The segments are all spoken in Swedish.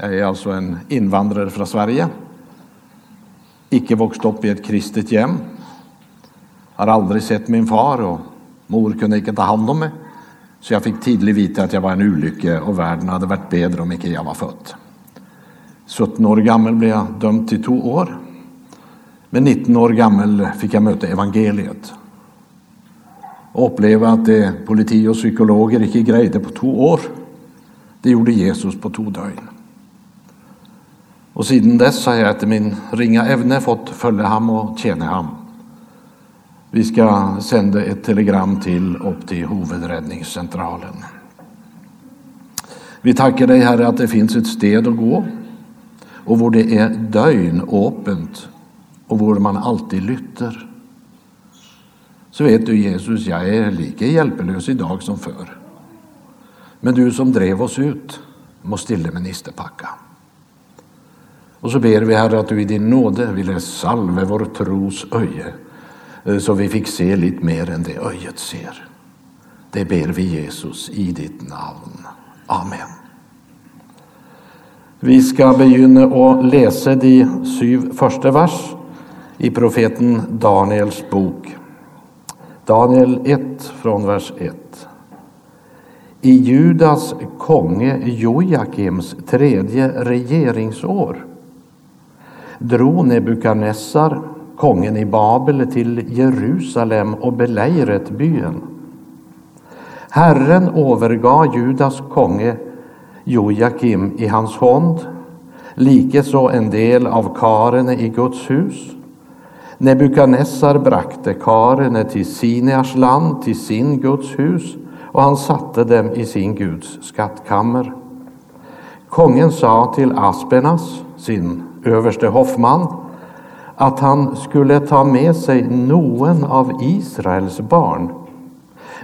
Jag är alltså en invandrare från Sverige. Icke vuxit upp i ett kristet hem. Har aldrig sett min far och mor kunde inte ta hand om mig. Så jag fick tidigt veta att jag var en olycka och världen hade varit bättre om inte jag var född. 17 år gammal blev jag dömd till två år. Men 19 år gammal fick jag möta evangeliet. Och uppleva att det politi och psykologer inte grejde på två år. Det gjorde Jesus på två dygn. Och sedan dess har jag efter min ringa evne fått följa ham och tjäna ham. Vi ska sända ett telegram till upp till huvudräddningscentralen. Vi tackar dig Herre att det finns ett sted att gå och hvor det är døgn åpent och hvor man alltid lytter. Så vet du Jesus, jag är lika hjälplös idag som förr. Men du som drev oss ut må stille med nistepakka. Och så ber vi Herre att du i din nåde ville salve vår tros öje eh, så vi fick se lite mer än det öjet ser. Det ber vi Jesus i ditt namn. Amen. Vi ska begynna att läsa de sju första vers i profeten Daniels bok. Daniel 1 från vers 1. I Judas konge Jojakims tredje regeringsår drog Nebukadnessar, kongen i Babel, till Jerusalem och belägret byen. Herren övergav Judas konge Jojakim i hans hand, likaså en del av karene i Guds hus. Nebukadnessar brakte karene till Sinears land, till sin Guds hus, och han satte dem i sin Guds skattkammer. Kongen sa till Aspenas, sin överste hoffman, att han skulle ta med sig någon av Israels barn,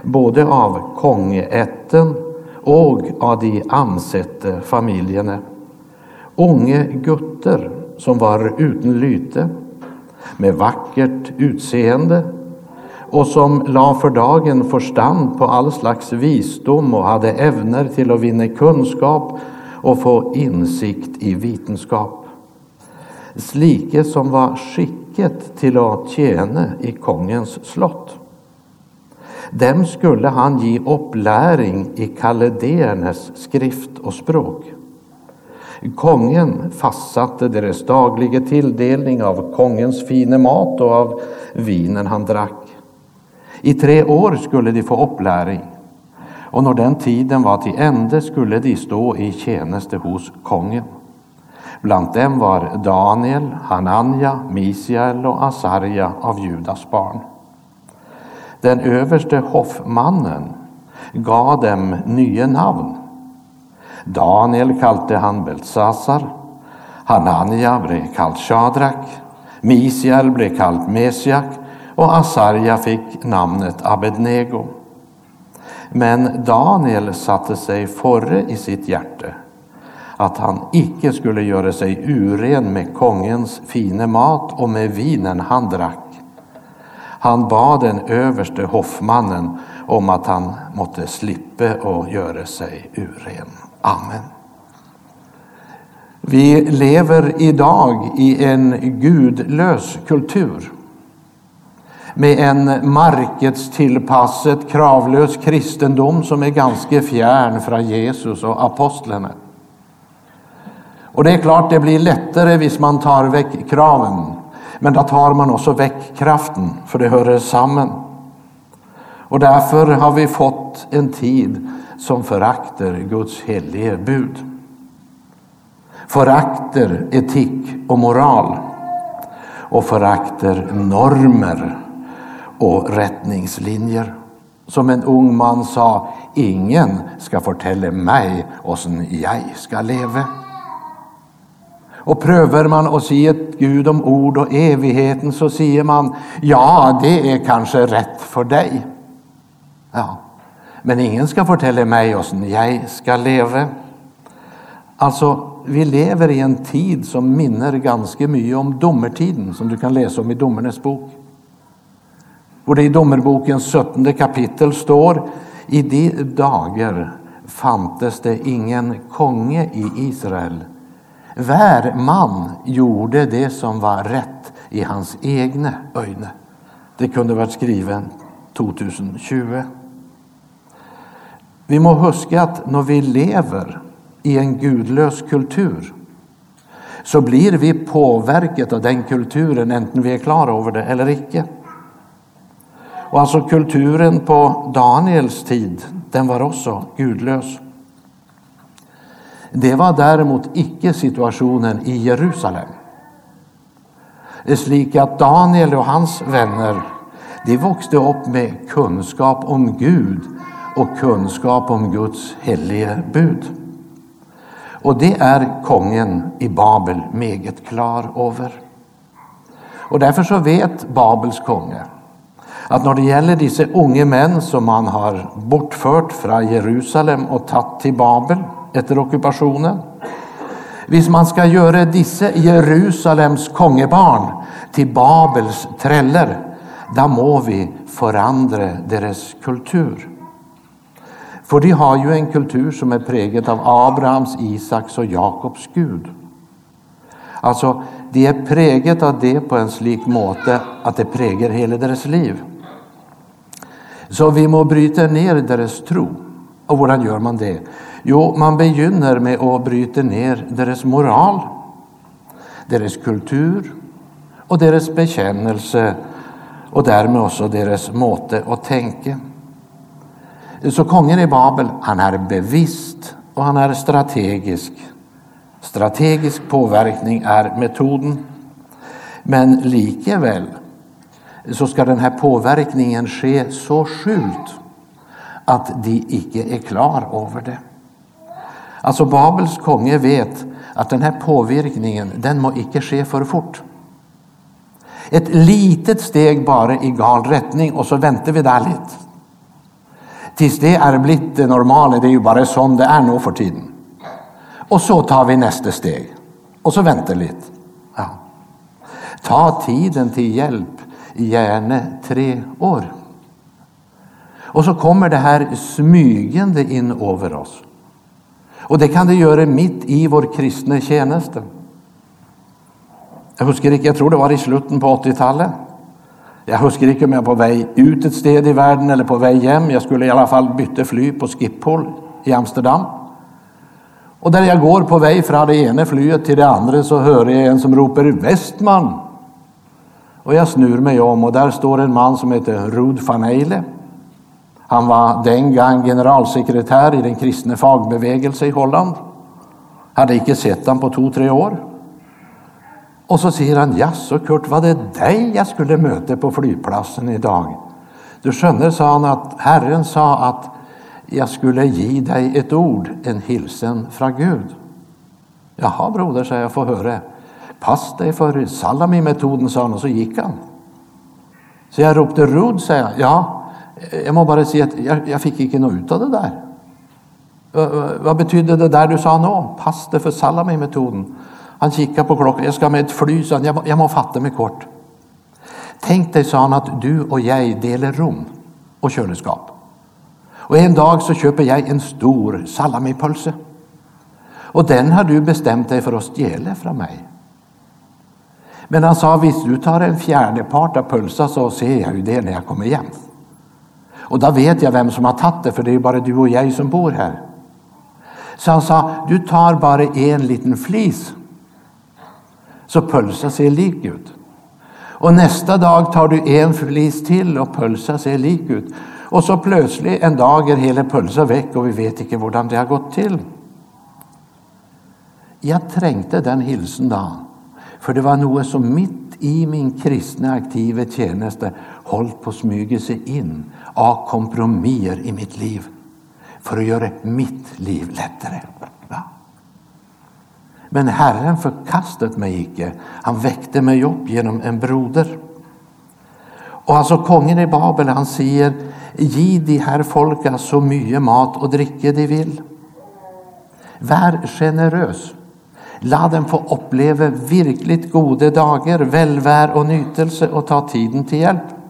både av kongeätten och av de ansette familjerna. Unge gutter som var utan lyte, med vackert utseende och som la för dagen förstand på all slags visdom och hade evner till att vinna kunskap och få insikt i vetenskap. Slike som var skicket till att tjäna i kongens slott. Dem skulle han ge upplärning i kaldéernas skrift och språk. Kongen fastsatte deras dagliga tilldelning av kongens fina mat och av vinen han drack. I tre år skulle de få uppläring och när den tiden var till ände skulle de stå i tjänste hos kongen. Bland dem var Daniel, Hananja, Misiel och Asarja av Judas barn. Den överste hoffmannen gav dem nya namn. Daniel kallte han Beltsasar, Hanania blev kallt Shadrak, Misiel blev kallt Mesiak och Asarja fick namnet Abednego. Men Daniel satte sig före i sitt hjärta att han icke skulle göra sig uren med kongens fina mat och med vinen han drack. Han bad den överste hoffmannen om att han måtte slippa och göra sig uren. Amen. Vi lever idag i en gudlös kultur med en marknadstillpassad, kravlös kristendom som är ganska fjärn från Jesus och apostlarna. Och det är klart det blir lättare hvis man tar väck kraven, men då tar man också väck kraften, för det hör samman. Och därför har vi fått en tid som föraktar Guds helige bud. Föraktar etik och moral och föraktar normer och rättningslinjer. Som en ung man sa, ingen ska fortälla mig åsen jag ska leva. Och prövar man att säger Gud om ord och evigheten så säger man, ja, det är kanske rätt för dig. Ja, men ingen ska fortälla mig hur jag ska leva. Alltså, vi lever i en tid som minner ganska mycket om domertiden som du kan läsa om i Domernes bok. Och det i Domerbokens 17 kapitel står i de dagar fantes det ingen konge i Israel Vär man gjorde det som var rätt i hans egna ögon. Det kunde varit skriven 2020. Vi må huska att när vi lever i en gudlös kultur så blir vi påverkat av den kulturen, enten vi är klara över det eller icke. Och alltså kulturen på Daniels tid, den var också gudlös. Det var däremot icke situationen i Jerusalem. Det är slik att Daniel och hans vänner de växte upp med kunskap om Gud och kunskap om Guds helige bud. Och det är kungen i Babel meget klar över. Och därför så vet Babels konge att när det gäller dessa unga män som man har bortfört från Jerusalem och tagit till Babel efter ockupationen. Hvis man ska göra disse Jerusalems kongebarn till Babels träller, då må vi förändra deras kultur. För de har ju en kultur som är präglad av Abrahams, Isaks och Jakobs Gud. Alltså, de är präglat av det på en slik måte att det präger hela deras liv. Så vi må bryta ner deras tro. Och hur gör man det? Jo, man begynner med att bryta ner deras moral, deras kultur och deras bekännelse och därmed också deras måte att tänka. Så kungen i Babel, han är bevisst och han är strategisk. Strategisk påverkning är metoden. Men likväl så ska den här påverkningen ske så skjult att de icke är klar över det. Alltså Babels konge vet att den här påverkningen, den må icke ske för fort. Ett litet steg bara i gal rättning och så väntar vi där lite. Tills det är blivit det normala, det är ju bara som det är nu för tiden. Och så tar vi nästa steg. Och så väntar lite. Ja. Ta tiden till hjälp, gärna tre år. Och så kommer det här smygande in över oss. Och det kan det göra mitt i vår kristna tjänste. Jag husker inte, jag tror det var i slutet på 80-talet. Jag husker inte om jag var på väg ut ett sted i världen eller på väg hem. Jag skulle i alla fall byta fly på Schiphol i Amsterdam. Och där jag går på väg från det ena flyget till det andra så hör jag en som ropar Westman. Och jag snur mig om och där står en man som heter Rud van Eyle. Han var den gång generalsekreterare i den kristna fagbevegelse i Holland. Hade inte sett honom på två, tre år. Och så säger han, jaså Kurt, var det dig jag skulle möta på flygplatsen idag? Du skönner, sa han, att Herren sa att jag skulle ge dig ett ord, en hilsen från Gud. Jaha, broder, sa jag, får höra. Pass dig för salami-metoden, sa han, och så gick han. Så jag ropte Rud, sa jag. Ja, jag må bara säga att jag, jag fick inte något ut av det där. Vad betydde det där du sa nu? Pass dig för salami-metoden. Han kikade på klockan. Jag ska med ett fly, sa han. Jag, jag må fatta mig kort. Tänk dig, sa han, att du och jag delar rum och kylskåp. Och en dag så köper jag en stor salamipölse. Och den har du bestämt dig för att stjäla från mig. Men han sa, visst du tar en fjärdepart av pölsen så ser jag ju det när jag kommer hem. Och då vet jag vem som har tagit det, för det är bara du och jag som bor här. Så han sa, du tar bara en liten flis så pölsa ser lik ut. Och nästa dag tar du en flis till och pölsa ser lik ut. Och så plötsligt en dag är hela pölsa väck och vi vet inte hur det har gått till. Jag trängte den hilsen då, för det var något som mitt i min kristna aktiva tjänste hållit på att smyga sig in av kompromisser i mitt liv för att göra mitt liv lättare. Men Herren förkastade mig icke. Han väckte mig upp genom en broder. Och alltså kungen i Babel, han säger, ge de här folka så mycket mat och dricka de vill. Var generös. Låt dem få uppleva verkligt goda dagar, välvär och nytelse och ta tiden till hjälp.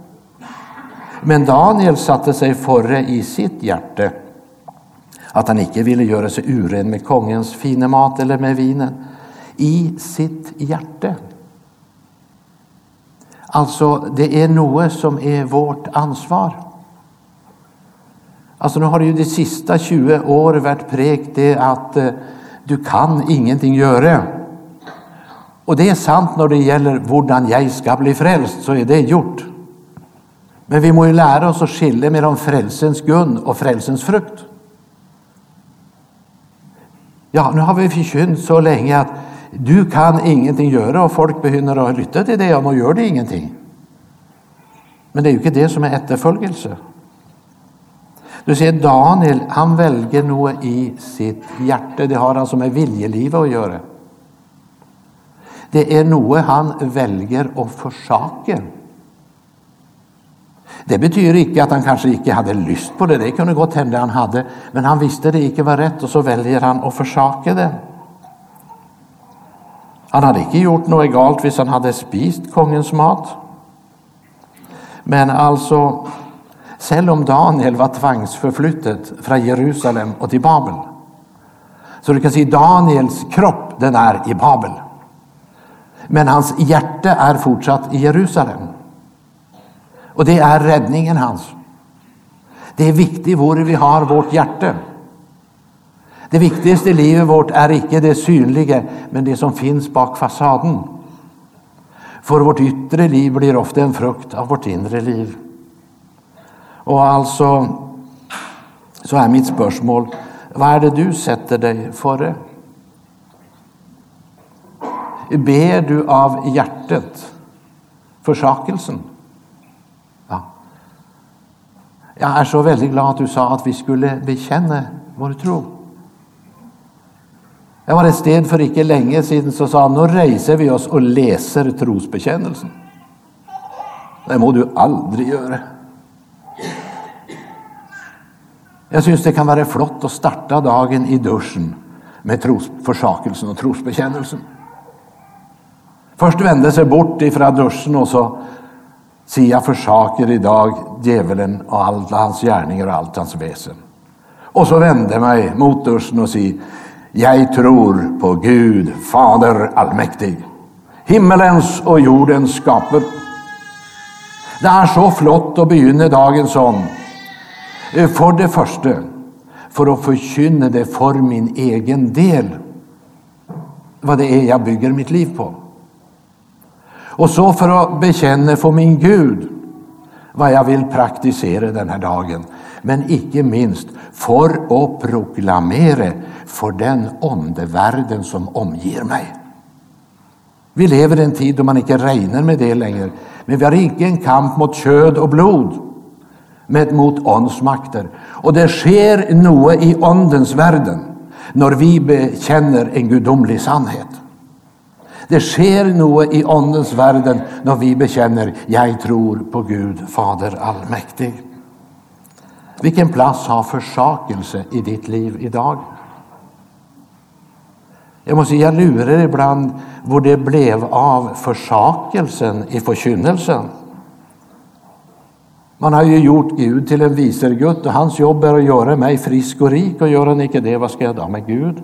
Men Daniel satte sig före i sitt hjärta att han icke ville göra sig uren med kongens fina mat eller med vinen. i sitt hjärta. Alltså, det är något som är vårt ansvar. Alltså, nu har det ju de sista 20 åren varit prekt det att eh, du kan ingenting göra. Och det är sant när det gäller hur jag ska bli frälst, så är det gjort. Men vi måste lära oss att skilja mellan frälsens gun och frälsens frukt. Ja, nu har vi förkynt så länge att du kan ingenting göra och folk begynner att lyssna till det och nu gör det ingenting. Men det är ju inte det som är efterföljelse. Du ser Daniel, han väljer något i sitt hjärta. Det har alltså med viljelivet att göra. Det är något han väljer att försaka. Det betyder inte att han kanske inte hade lust på det, det kunde gott hända han hade, men han visste det inte var rätt och så väljer han att försaka det. Han hade inte gjort något egalt hvis han hade spist kongens mat. Men alltså, även om Daniel var tvangsförflyttet från Jerusalem och till Babel, så du kan se Daniels kropp, den är i Babel. Men hans hjärta är fortsatt i Jerusalem. Och det är räddningen hans. Det är viktigt var vi har vårt hjärta. Det viktigaste i livet vårt är icke det synliga, men det som finns bak fasaden. För vårt yttre liv blir ofta en frukt av vårt inre liv. Och alltså så är mitt spörsmål, vad är det du sätter dig före? Ber du av hjärtat försakelsen? Ja. Jag är så väldigt glad att du sa att vi skulle bekänna vår tro. Jag var ett sted för inte länge sedan så sa han, nu reser vi oss och läser trosbekännelsen. Det må du aldrig göra. Jag syns det kan vara flott att starta dagen i duschen med trosförsakelsen och trosbekännelsen. Först vände sig bort ifrån duschen och så Sia jag försaker idag djävulen och alla hans gärningar och allt hans väsen. Och så vände mig mot duschen och säger jag tror på Gud, Fader allmäktig, himmelens och jordens skaper. Det är så flott att begynne dagen sånn. För det första, för att förkynna det för min egen del, vad det är jag bygger mitt liv på. Och så för att bekänna för min Gud vad jag vill praktisera den här dagen. Men icke minst för att proklamera för den ondevärlden som omger mig. Vi lever i en tid då man inte regnar med det längre. Men vi har inte en kamp mot köd och blod, men mot åndsmakter. Och det sker något i åndens världen när vi bekänner en gudomlig sannhet. Det sker något i Andens världen när vi bekänner jag tror på Gud Fader allmäktig. Vilken plats har försakelse i ditt liv idag? Jag måste säga, jag lurar ibland vad det blev av försakelsen i förkynnelsen. Man har ju gjort Gud till en visergutt och hans jobb är att göra mig frisk och rik och gör han icke det, vad ska jag då med Gud?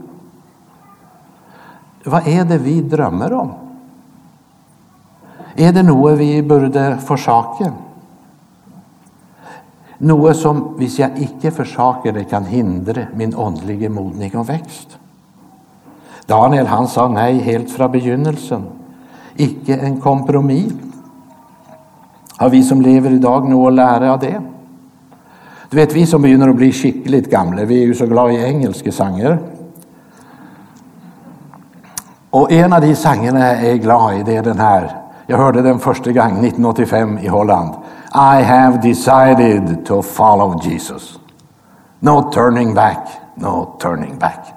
Vad är det vi drömmer om? Är det något vi borde försaka? Något som, om jag icke försakar det, kan hindra min andliga modning och växt. Daniel han sa nej helt från begynnelsen. Icke en kompromiss. Har vi som lever idag något att lära av det? Du vet, vi som börjar bli skickligt gamla, vi är ju så glada i engelska sånger. Och en av de sångerna jag är glad i, det är den här. Jag hörde den första gången 1985 i Holland. I have decided to follow Jesus. No turning back, no turning back.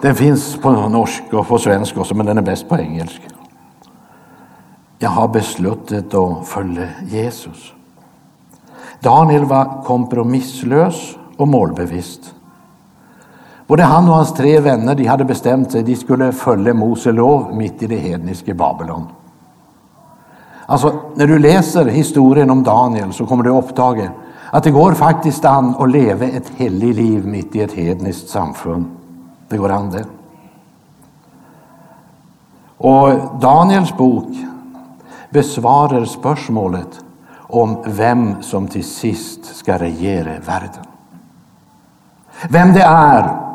Den finns på norsk och på svensk också, men den är bäst på engelska. Jag har beslutat att följa Jesus. Daniel var kompromisslös och målbevisst. Både han och hans tre vänner de hade bestämt sig, de skulle följa Mose lov mitt i det hedniska Babylon. Alltså, när du läser historien om Daniel så kommer du upptaga att det går faktiskt an att leva ett heligt liv mitt i ett hedniskt samfund. Det går an det. Och Daniels bok besvarar spörsmålet om vem som till sist ska regera världen. Vem det är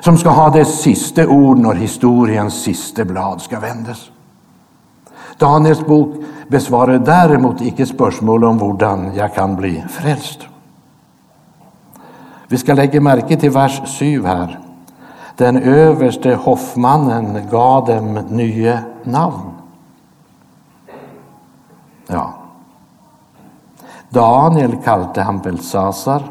som ska ha det sista ord när historiens sista blad ska vändas. Daniels bok besvarar däremot icke spörsmål om hur jag kan bli frälst. Vi ska lägga märke till vers 7 här. Den överste hoffmannen gav dem nya namn. Ja. Daniel kallade han Belsasar,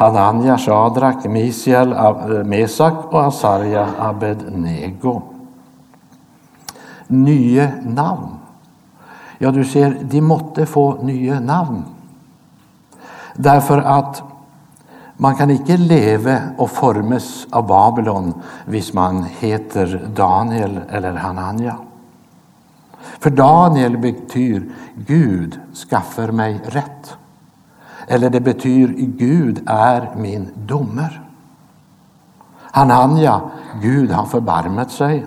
Hananja, Shadrak, Misiel, eh, Mesak och Asarja Abednego. Nya namn. Ja, du ser, de måtte få nya namn. Därför att man kan inte leva och formas av Babylon hvis man heter Daniel eller Hananja. För Daniel betyder Gud skaffar mig rätt. Eller det betyder Gud är min domer. Hananja, Gud har förbarmat sig.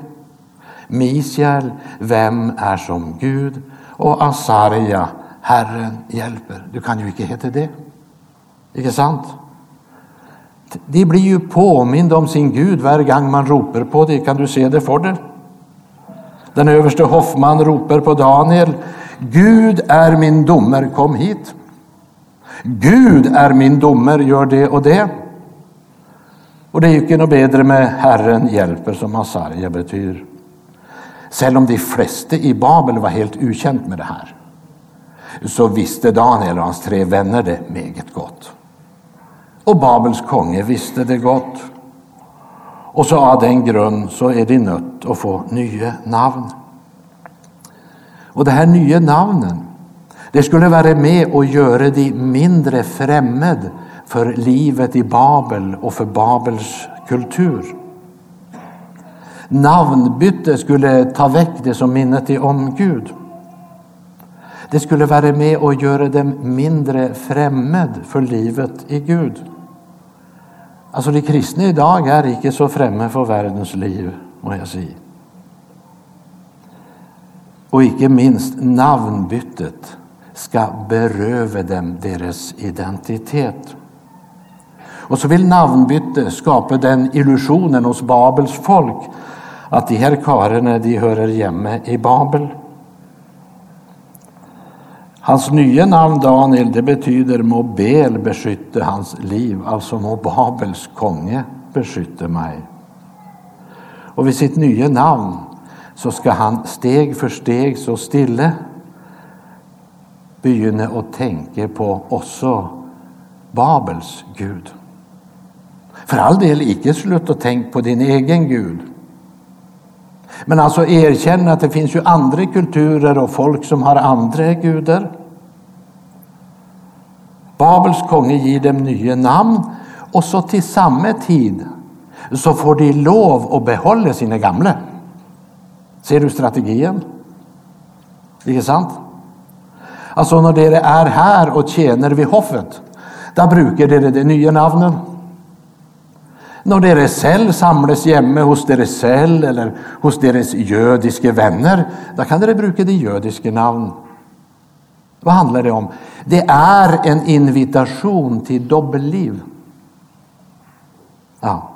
Misjäl, vem är som Gud? Och Asarja, Herren hjälper. Du kan ju inte heta det. Inte sant? De blir ju påminda om sin Gud varje gång man ropar på det. Kan du se det för dig? Den överste Hoffman ropar på Daniel. Gud är min domer, kom hit. Gud är min domer, gör det och det. Och det gick nog bättre med Herren hjälper som Hasarja betyder. Även om de flesta i Babel var helt ukänt med det här så visste Daniel och hans tre vänner det meget gott. Och Babels konge visste det gott. Och så av den grund så är de nött att få nya namn. Och det här nya namnen, det skulle vara med och göra de mindre främmande för livet i Babel och för Babels kultur. Namnbyte skulle ta väck det som minnet om Gud. Det skulle vara med och göra dem mindre främmande för livet i Gud. Alltså de kristna idag är inte så främmande för världens liv, må jag säga. Och icke minst namnbytet ska beröva dem deras identitet. Och så vill namnbyte skapa den illusionen hos Babels folk att de här karlarna de hör hemma i Babel. Hans nya namn Daniel det betyder må Bel beskytte hans liv, alltså må Babels konge beskytte mig. Och vid sitt nya namn så ska han steg för steg så stille begynner å tenke på också Babels Gud. För all del, icke slutt å tenke på din egen Gud. Men alltså erkänna att det finns ju andra kulturer och folk som har andra gudar. Babels konge ger dem nya namn och så till samma tid så får de lov att behålla sina gamla. Ser du strategin? är sant? Alltså när dere är här och tjänar vid hoffet, då brukar dere de nya namnen. När dere cell samlas hemma hos dere cell eller hos deras judiska vänner, då kan dere bruka de judiska namn. Vad handlar det om? Det är en invitation till dubbelliv. Ja.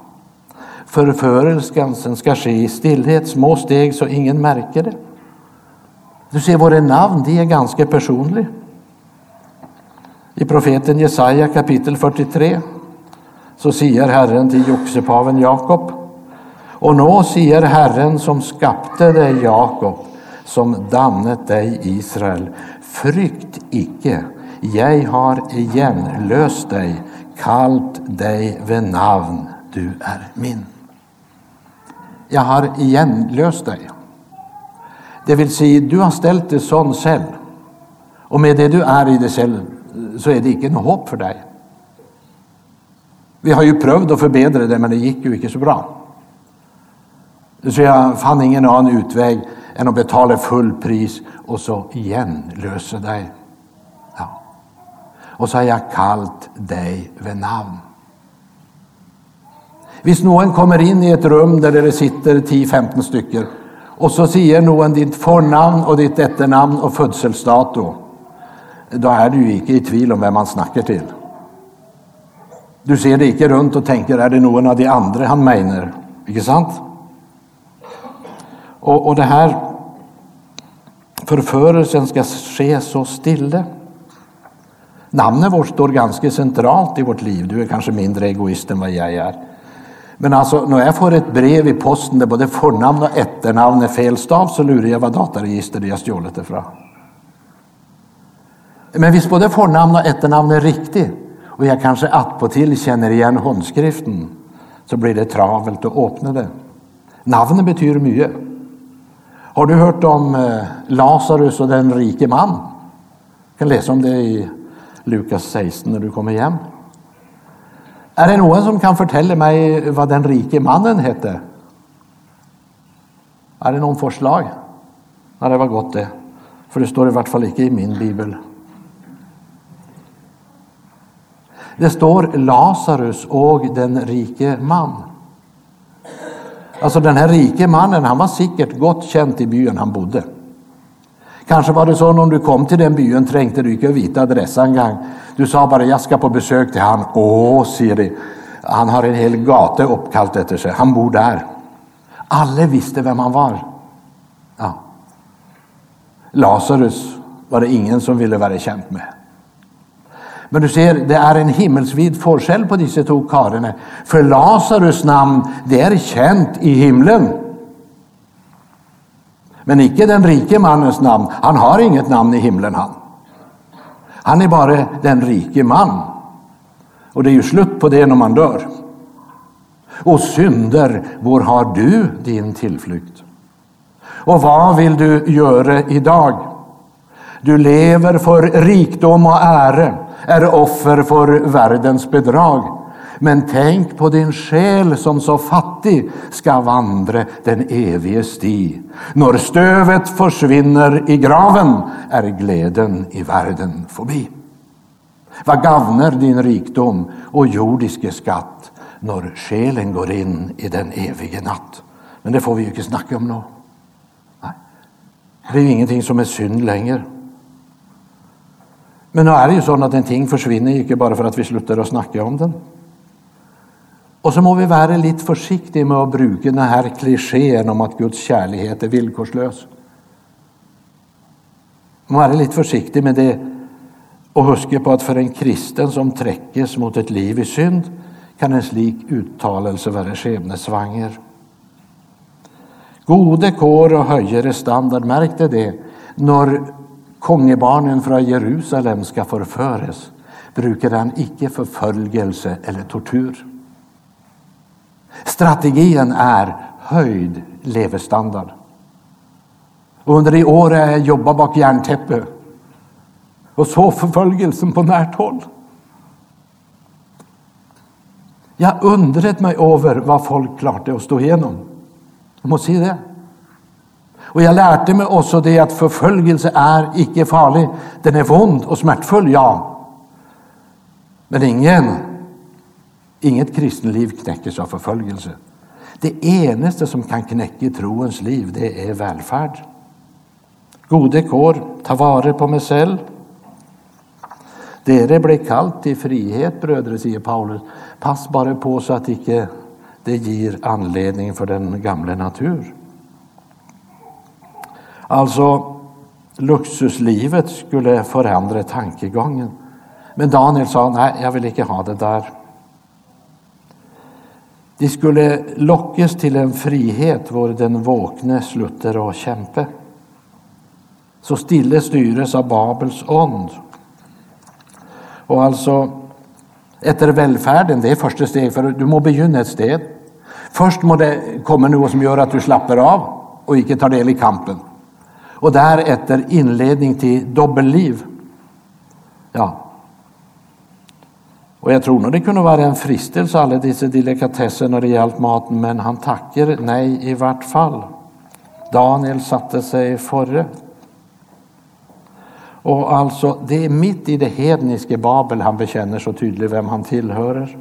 Förförelsen ska ske i stillhet, små steg så ingen märker det. Du ser, våra namn de är ganska personliga. I profeten Jesaja kapitel 43 så säger Herren till joxepaven Jakob. Och nå säger Herren som skapte dig Jakob, som dannet dig Israel. Frykt icke, jag har igen löst dig, kallt dig vid namn, du är min. Jag har igen löst dig. Det vill säga, du har ställt dig sån cell Och med det du är i dig själv så är det inte något hopp för dig. Vi har ju prövat att förbättra det, men det gick ju inte så bra. Så jag fann ingen annan utväg än att betala full pris och så igen lösa dig. Ja. Och så har jag kallat dig vid namn. Hvis någon kommer in i ett rum där det sitter 10-15 stycken och så säger någon ditt förnamn och ditt efternamn och födelsedato, då är du inte i tvivel om vem man snackar till. Du ser dig inte runt och tänker, är det någon av de andra han menar? Inte sant? Och, och det här förförelsen ska ske så stille. Namnet vårt står ganska centralt i vårt liv. Du är kanske mindre egoist än vad jag är. Men alltså, när jag får ett brev i posten där både förnamn och efternamn är felstav så lurar jag vad dataregister jag stjålit det från. Men visst både förnamn och efternamn är riktigt och jag kanske att på till känner igen handskriften så blir det travelt att öppna det. Namnet betyder mycket. Har du hört om eh, Lazarus och den rike man? Du kan läsa om det i Lukas 16 när du kommer hem. Är det någon som kan fortälla mig vad den rike mannen hette? Är det någon förslag? Ja, det var gott det. För det står i vart fall inte i min bibel. Det står Lazarus och den rike man. Alltså den här rike mannen, han var säkert gott känd i byn han bodde. Kanske var det så när du kom till den byn trängte du inte vita adress en gång. Du sa bara jag ska på besök till han. Åh, säger de. Han har en hel gata uppkallt efter sig. Han bor där. Alla visste vem han var. Ja. Lazarus var det ingen som ville vara känd med. Men du ser, det är en himmelsvid forskel på dessa två karlarna. För Lazarus namn, det är känt i himlen. Men icke den rike mannens namn. Han har inget namn i himlen han. Han är bara den rike man. Och det är ju slut på det när man dör. Och synder, var har du din tillflykt? Och vad vill du göra idag? Du lever för rikdom och ära, är offer för världens bedrag. Men tänk på din själ som så fattig ska vandra den evige sti. När stövet försvinner i graven är glädjen i världen förbi. Vad gavner din rikdom och jordiske skatt när själen går in i den evige natt? Men det får vi ju inte snacka om nu. Nej. Det är ju ingenting som är synd längre. Men nu är det ju så att en ting försvinner inte bara för att vi slutar att snacka om den. Och så må vi vara lite försiktiga med att bruka den här klichén om att Guds kärlek är villkorslös. Må vara lite försiktig med det och huska på att för en kristen som träckes mot ett liv i synd kan en slik uttalelse vara skebnesvanger. Gode kår och höjere standard, märkte det när kongebarnen från Jerusalem ska förföras brukar han icke förföljelse eller tortyr. Strategin är höjd levestandard. Under de år har jag jobbat bak järntäppe och så förföljelsen på närt håll. Jag undrade mig över vad folk klarade att stå igenom. Jag måste säga det. Och jag lärde mig också det att förföljelse är icke farlig. Den är vond och smärtfull, ja. Men ingen Inget kristenliv knäckes av förföljelse. Det enaste som kan knäcka troens liv, det är välfärd. Gode kår, ta vare på mig själv. Dere blir kallt till frihet, bröder, säger Paulus. Pass bara på så att icke det ger anledning för den gamla natur. Alltså, luxuslivet skulle förändra tankegången. Men Daniel sa, nej, jag vill inte ha det där. De skulle lockes till en frihet var den våkne slutter å kjempe. Så stille styres av Babels ånd. Och alltså, efter välfärden, det är första steget, för du må begynna ett sted. Först må det komma något som gör att du slappar av och inte tar del i kampen. Och därefter inledning till dubbelliv. Ja, och jag tror nog det kunde vara en fristelse, alla dessa delikatesser när det gällt maten, men han tackar nej i vart fall. Daniel satte sig före. Och alltså, det är mitt i det hedniska Babel han bekänner så tydligt vem han tillhör.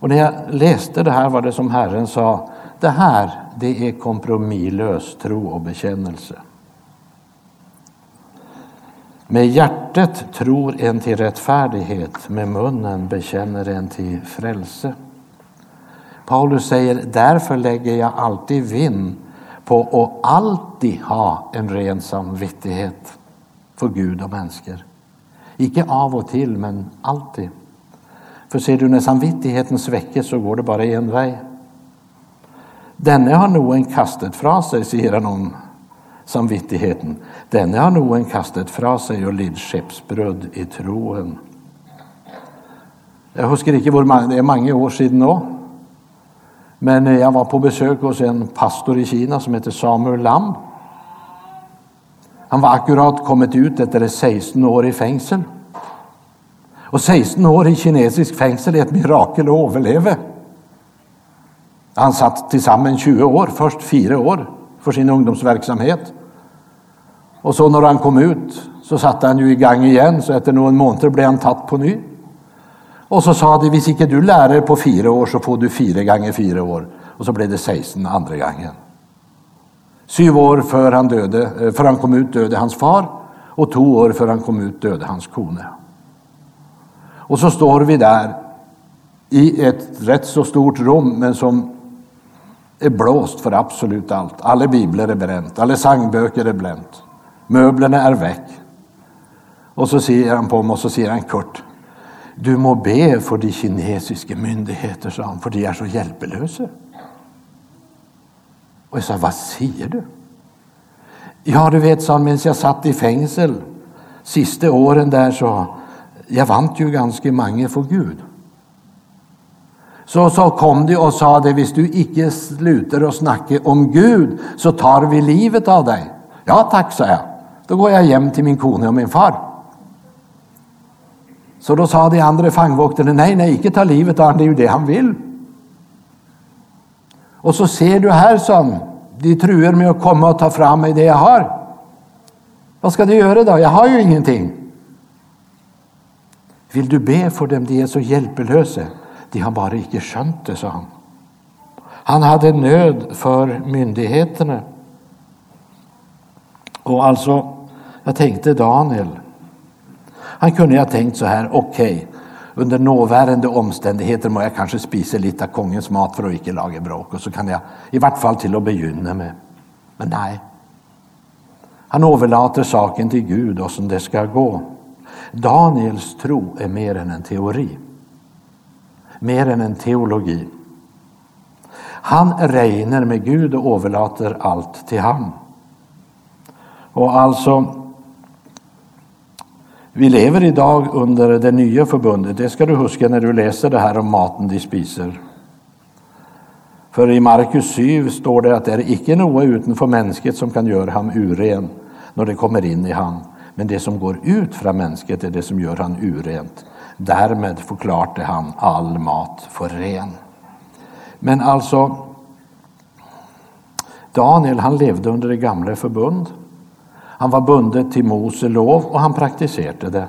Och när jag läste det här var det som Herren sa, det här, det är kompromisslös tro och bekännelse. Med hjärtat tror en till rättfärdighet, med munnen bekänner en till frälse. Paulus säger, därför lägger jag alltid vinn på att alltid ha en ren samvittighet för Gud och människor. Icke av och till, men alltid. För ser du, när samvittigheten sväcker så går det bara en väg. Denne har nog en kastet fra sig, säger han om samvittigheten. Denne har nog en kastet fra sig och lidd skeppsbröd i troen. Jag husker ikke hvor det är många år sedan nu. Men eh, jag var på besök hos en pastor i Kina som heter Samuel Lam. Han var akkurat kommit ut efter 16 år i fängsel. Och 16 år i kinesisk fängsel är ett mirakel att överleva. Han satt tillsammans 20 år, först fyra år för sin ungdomsverksamhet. Och så när han kom ut så satte han ju igång igen, så efter någon månad blev han tatt på ny. Och så sa de, om inte du lär dig på fyra år så får du fyra gånger fyra år. Och så blev det 16 andra gången. Sju år för han, döde, eh, för han kom ut döde hans far och två år för han kom ut döde hans kone. Och så står vi där i ett rätt så stort rum men som är blåst för absolut allt. Alla biblar är bränt, alla sangböcker är bränt, möblerna är väck. Och så ser han på mig och så säger han kort, du må be för de kinesiska myndigheter, sa han, för de är så hjälplösa. Och jag sa, vad säger du? Ja, du vet, sa han, medan jag satt i fängelse sista åren där så jag vant ju ganska många för Gud. Så, så kom de och sa det, om du icke slutar att snacka om Gud så tar vi livet av dig. Ja tack, sa jag. Då går jag hem till min kone och min far. Så då sa de andra fångvoktarna, nej, nej, icke ta livet av honom, det är ju det han vill. Och så ser du här, som de truer med att komma och ta fram mig det jag har. Vad ska du göra då? Jag har ju ingenting. Vill du be för dem, de är så hjälplösa. De har bara icke skönt det, sa han. Han hade nöd för myndigheterna. Och alltså, jag tänkte Daniel. Han kunde ha tänkt så här, okej, okay, under nåvärande omständigheter må jag kanske spisa lite av kongens mat för att icke laga bråk och så kan jag i vart fall till att begynna med. Men nej. Han överlåter saken till Gud och som det ska gå. Daniels tro är mer än en teori. Mer än en teologi. Han regner med Gud och överlåter allt till han. Och alltså, vi lever idag under det nya förbundet. Det ska du huska när du läser det här om maten de spiser. För i Markus 7 står det att det är icke något utanför mänskligt som kan göra ham uren när det kommer in i han. Men det som går ut från mänskligt är det som gör han urent. Därmed förklarade han all mat för ren. Men alltså, Daniel han levde under det gamla förbund. Han var bundet till Mose lov och han praktiserade det.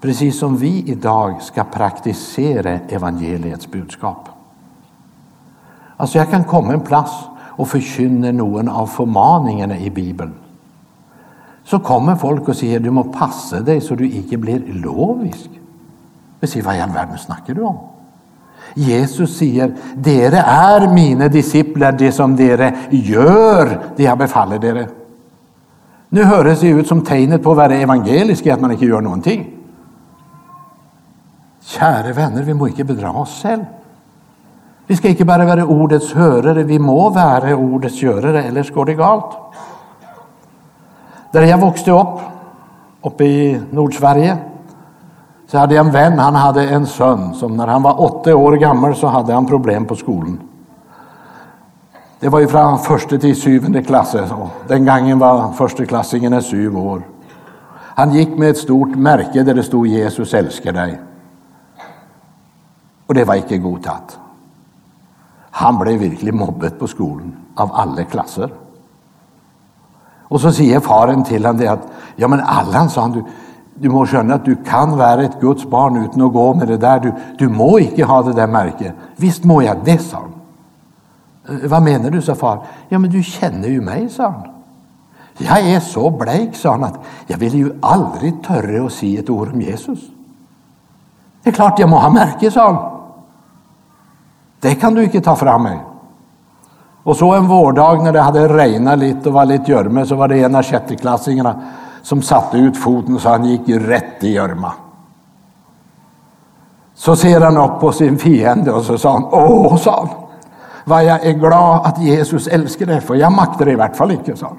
Precis som vi idag ska praktisera evangeliets budskap. Alltså jag kan komma en plats och förkynna någon av förmaningarna i Bibeln så kommer folk och säger du må passa dig så du inte blir lovisk. Vi säger vad i all världen snackar du om? Jesus säger, dere är mina discipler, det som dere gör, det jag befaller dere. Nu hör det ut som tecknet på att vara evangelisk att man inte gör någonting. Kära vänner, vi må inte bedra oss själva. Vi ska inte bara vara ordets hörare, vi må vara ordets görare, eller går det galt. Där jag växte upp, uppe i Nordsverige, så hade jag en vän, han hade en son som när han var åtta år gammal så hade han problem på skolan. Det var ju från första till syvende klass. Den gången var förstaklassingen sju år. Han gick med ett stort märke där det stod Jesus älskar dig. Och det var inte godtatt. Han blev verkligen mobbad på skolan av alla klasser. Och så säger faren till honom det att, ja men Allan, sa han, du, du må känna att du kan vara ett Guds barn utan att gå med det där. Du, du må inte ha det där märket. Visst må jag det, sa han. Vad menar du, sa far. Ja, men du känner ju mig, sa han. Jag är så blek, sa han, att jag vill ju aldrig törre att säga ett ord om Jesus. Det är klart jag må ha märke, sa han. Det kan du inte ta fram mig. Och så en vårdag när det hade regnat lite och var lite görme så var det en av sjätteklassingarna som satte ut foten så han gick ju rätt i görma. Så ser han upp på sin fiende och så sa han, åh, sa han, vad jag är glad att Jesus älskar dig, för jag maktar det i vart fall inte, sa han.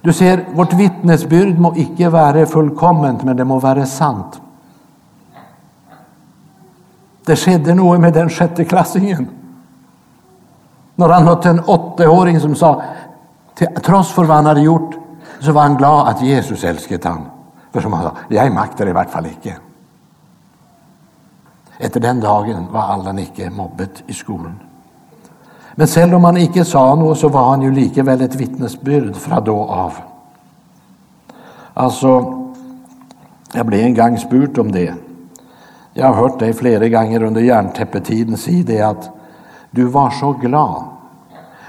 Du ser, vårt vittnesbud må icke vara fullkomment, men det må vara sant. Det skedde något med den sjätteklassingen. När han mötte en åttaåring som sa, trots för vad han hade gjort, så var han glad att Jesus älskade honom. För som han sa, jag maktar i vart fall icke. Efter den dagen var Allan icke mobbet i skolan. Men selv om han icke sa något så var han ju likevel ett vittnesbyrd från då av. Alltså, jag blev en gång spurt om det. Jag har hört dig flera gånger under järntäppetiden säga det att du var så glad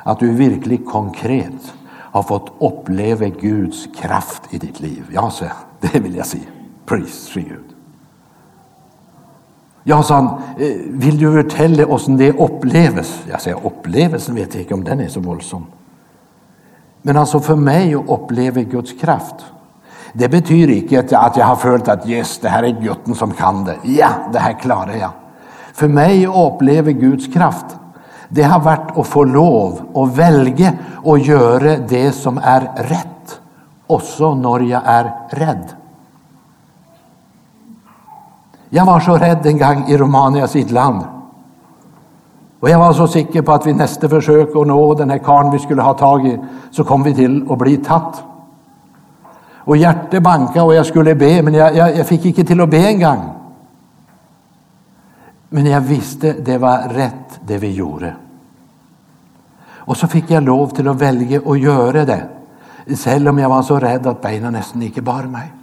att du verkligen konkret har fått uppleva Guds kraft i ditt liv. Ja, så, det vill jag säga. Praise Gud. Ja, sa han, eh, vill du berätta oss det oppleves? Jag säger upplevelsen vet jag inte om den är så våldsam. Men alltså för mig att uppleva Guds kraft. Det betyder inte att jag har följt att yes, det här är Gutten som kan det. Ja, det här klarar jag. För mig att uppleva Guds kraft, det har varit att få lov att välja och göra det som är rätt, också när jag är rädd. Jag var så rädd en gång i Romanias idland. Och jag var så säker på att vid nästa försök att nå den här karln vi skulle ha tag i så kom vi till att bli tatt. Och hjärtat bankade och jag skulle be, men jag, jag, jag fick inte till att be en gång. Men jag visste det var rätt det vi gjorde. Och så fick jag lov till att välja att göra det. Även om jag var så rädd att benen nästan inte bar mig.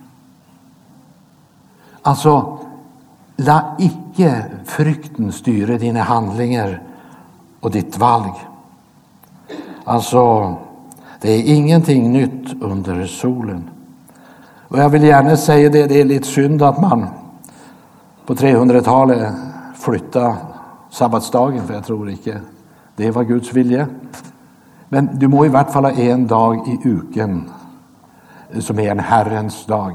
Alltså, La icke frykten styra dina handlingar och ditt valg. Alltså, det är ingenting nytt under solen. Och jag vill gärna säga det, det är lite synd att man på 300-talet flyttade sabbatsdagen, för jag tror inte det var Guds vilja. Men du må i vart fall ha en dag i uken som är en Herrens dag.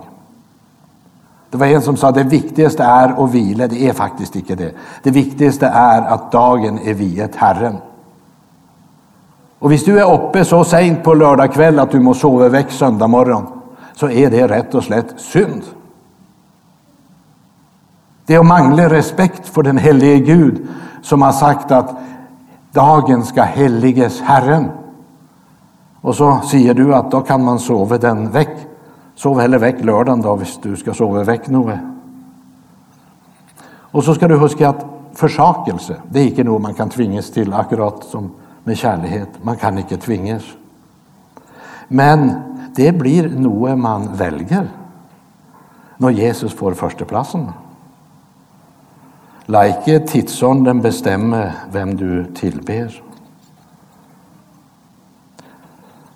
Det var en som sa det viktigaste är att vila. Det är faktiskt inte det. Det viktigaste är att dagen är viet Herren. Och om du är uppe så sent på lördag kväll att du måste sova väck söndag morgon så är det rätt och slätt synd. Det är att mangla respekt för den helige Gud som har sagt att dagen ska helliges Herren. Och så säger du att då kan man sova den väck. Sov heller väck lördagen då, om du ska sova väck något. Och så ska du huska att försakelse, det är inte något man kan tvingas till akkurat som med kärlighet. Man kan inte tvingas. Men det blir något man väljer när Jesus får förstaplatsen. Like tidsåldern bestämmer vem du tillber.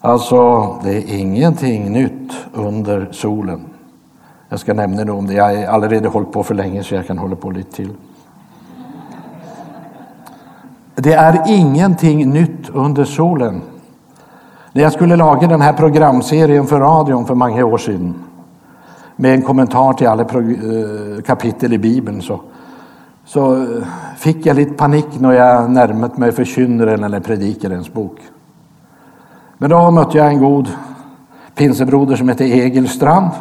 Alltså, det är ingenting nytt under solen. Jag ska nämna det om det. Jag har allerede hållit på för länge så jag kan hålla på lite till. Det är ingenting nytt under solen. När jag skulle laga den här programserien för radion för många år sedan med en kommentar till alla eh, kapitel i Bibeln så, så eh, fick jag lite panik när jag närmat mig förkynnaren eller predikarens bok. Men då mötte jag en god pinsebroder som hette Egil Strand.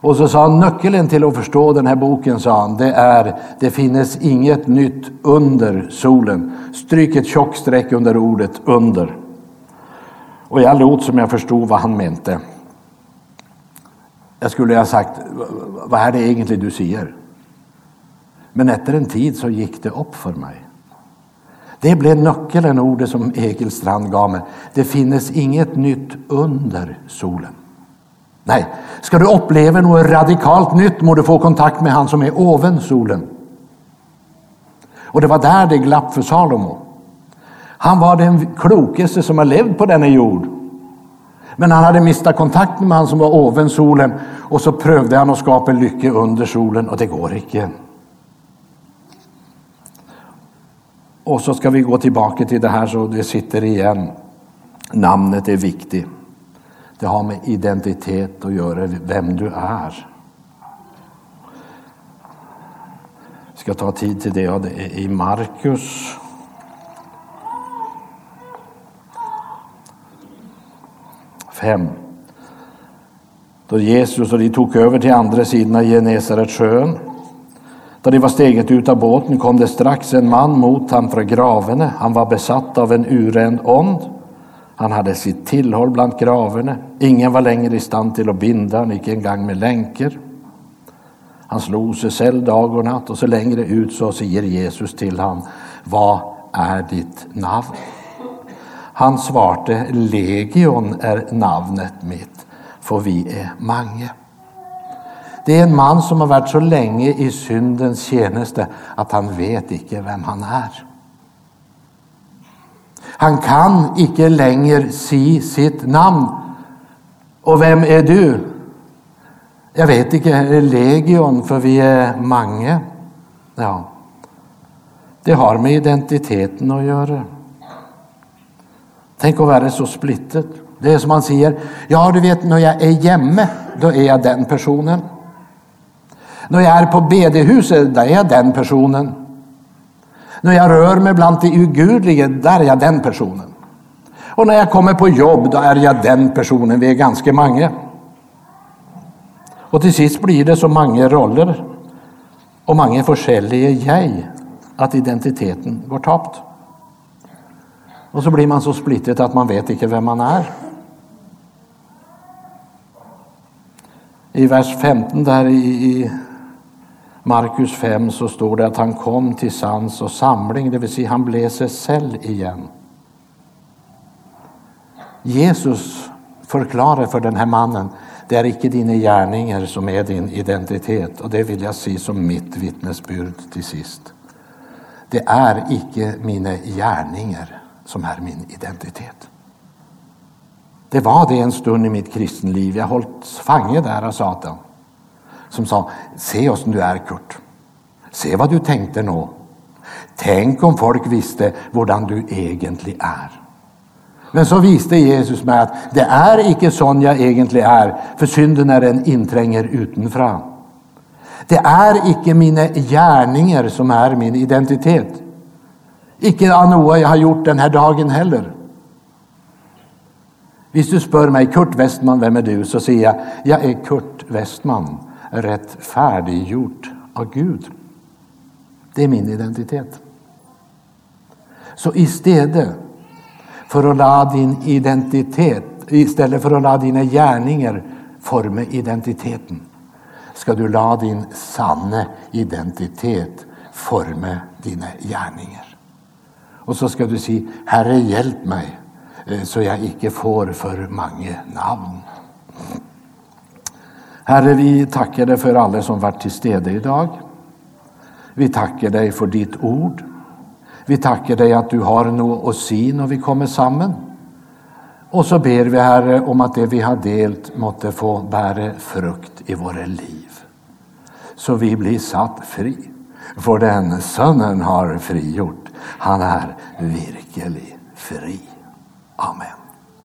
Och så sa han, nyckeln till att förstå den här boken, sa han, det är, det finns inget nytt under solen. Stryk ett tjockt streck under ordet under. Och jag låt som jag förstod vad han mente. Jag skulle ha sagt, vad är det egentligen du säger? Men efter en tid så gick det upp för mig. Det blev nyckeln, ordet som Egil Strand gav mig. Det finns inget nytt under solen. Nej, ska du uppleva något radikalt nytt må du få kontakt med han som är oven solen. Och det var där det glapp för Salomo. Han var den klokaste som har levt på denna jord. Men han hade mistat kontakten med han som var oven solen och så prövade han att skapa lycka under solen och det går inte. Och så ska vi gå tillbaka till det här så det sitter igen. Namnet är viktigt. Det har med identitet att göra, vem du är. Jag ska ta tid till det, ja, det är i Markus. Fem. Då Jesus och de tog över till andra sidan av Genesaretsjön då de var steget ut av båten kom det strax en man mot ham från gravene. Han var besatt av en uränd ond. Han hade sitt tillhåll bland gravene. Ingen var längre i stand till att binda honom, icke engang med länker. Han slog sig själv dag och natt och så längre ut så säger Jesus till han, vad är ditt namn? Han svarte, Legion är namnet mitt, för vi är många. Det är en man som har varit så länge i syndens tjänste att han vet icke vem han är. Han kan icke längre si sitt namn. Och vem är du? Jag vet inte, legion, för vi är många. Ja, det har med identiteten att göra. Tänk att vara så splittet. Det är som man säger, ja du vet när jag är hemma, då är jag den personen. När jag är på bedehuset, där är jag den personen. När jag rör mig bland det ugudliga, där är jag den personen. Och när jag kommer på jobb, då är jag den personen. Vi är ganska många. Och till sist blir det så många roller och många olika jag att identiteten går tapt. Och så blir man så splittrad att man vet inte vem man är. I vers 15 där i Markus 5 så står det att han kom till sans och samling, det vill säga han blev sig själv igen. Jesus förklarar för den här mannen, det är icke dina gärningar som är din identitet. Och det vill jag se som mitt vittnesbörd till sist. Det är icke mina gärningar som är min identitet. Det var det en stund i mitt kristenliv. Jag hållit fange där av Satan som sa, se oss du är Kurt. Se vad du tänkte nå. Tänk om folk visste hvordan du egentligen är. Men så visste Jesus mig att det är icke sån jag egentligen är, för synden är den intränger utanför. Det är icke mina gärningar som är min identitet. Icke något jag har gjort den här dagen heller. Om du spör mig, Kurt Westman, vem är du? Så säger jag, jag är Kurt Westman rättfärdiggjort av Gud. Det är min identitet. Så istället för att låta din identitet, istället för att låta dina gärningar forma identiteten, ska du låta din sanna identitet forma dina gärningar. Och så ska du säga, Herre hjälp mig eh, så jag inte får för många namn. Herre, vi tackar dig för alla som varit till stede idag. Vi tackar dig för ditt ord. Vi tackar dig att du har något att se när vi kommer samman. Och så ber vi, Herre, om att det vi har delt måtte få bära frukt i våra liv. Så vi blir satt fri. För den Sonen har frigjort, han är virkelig fri. Amen.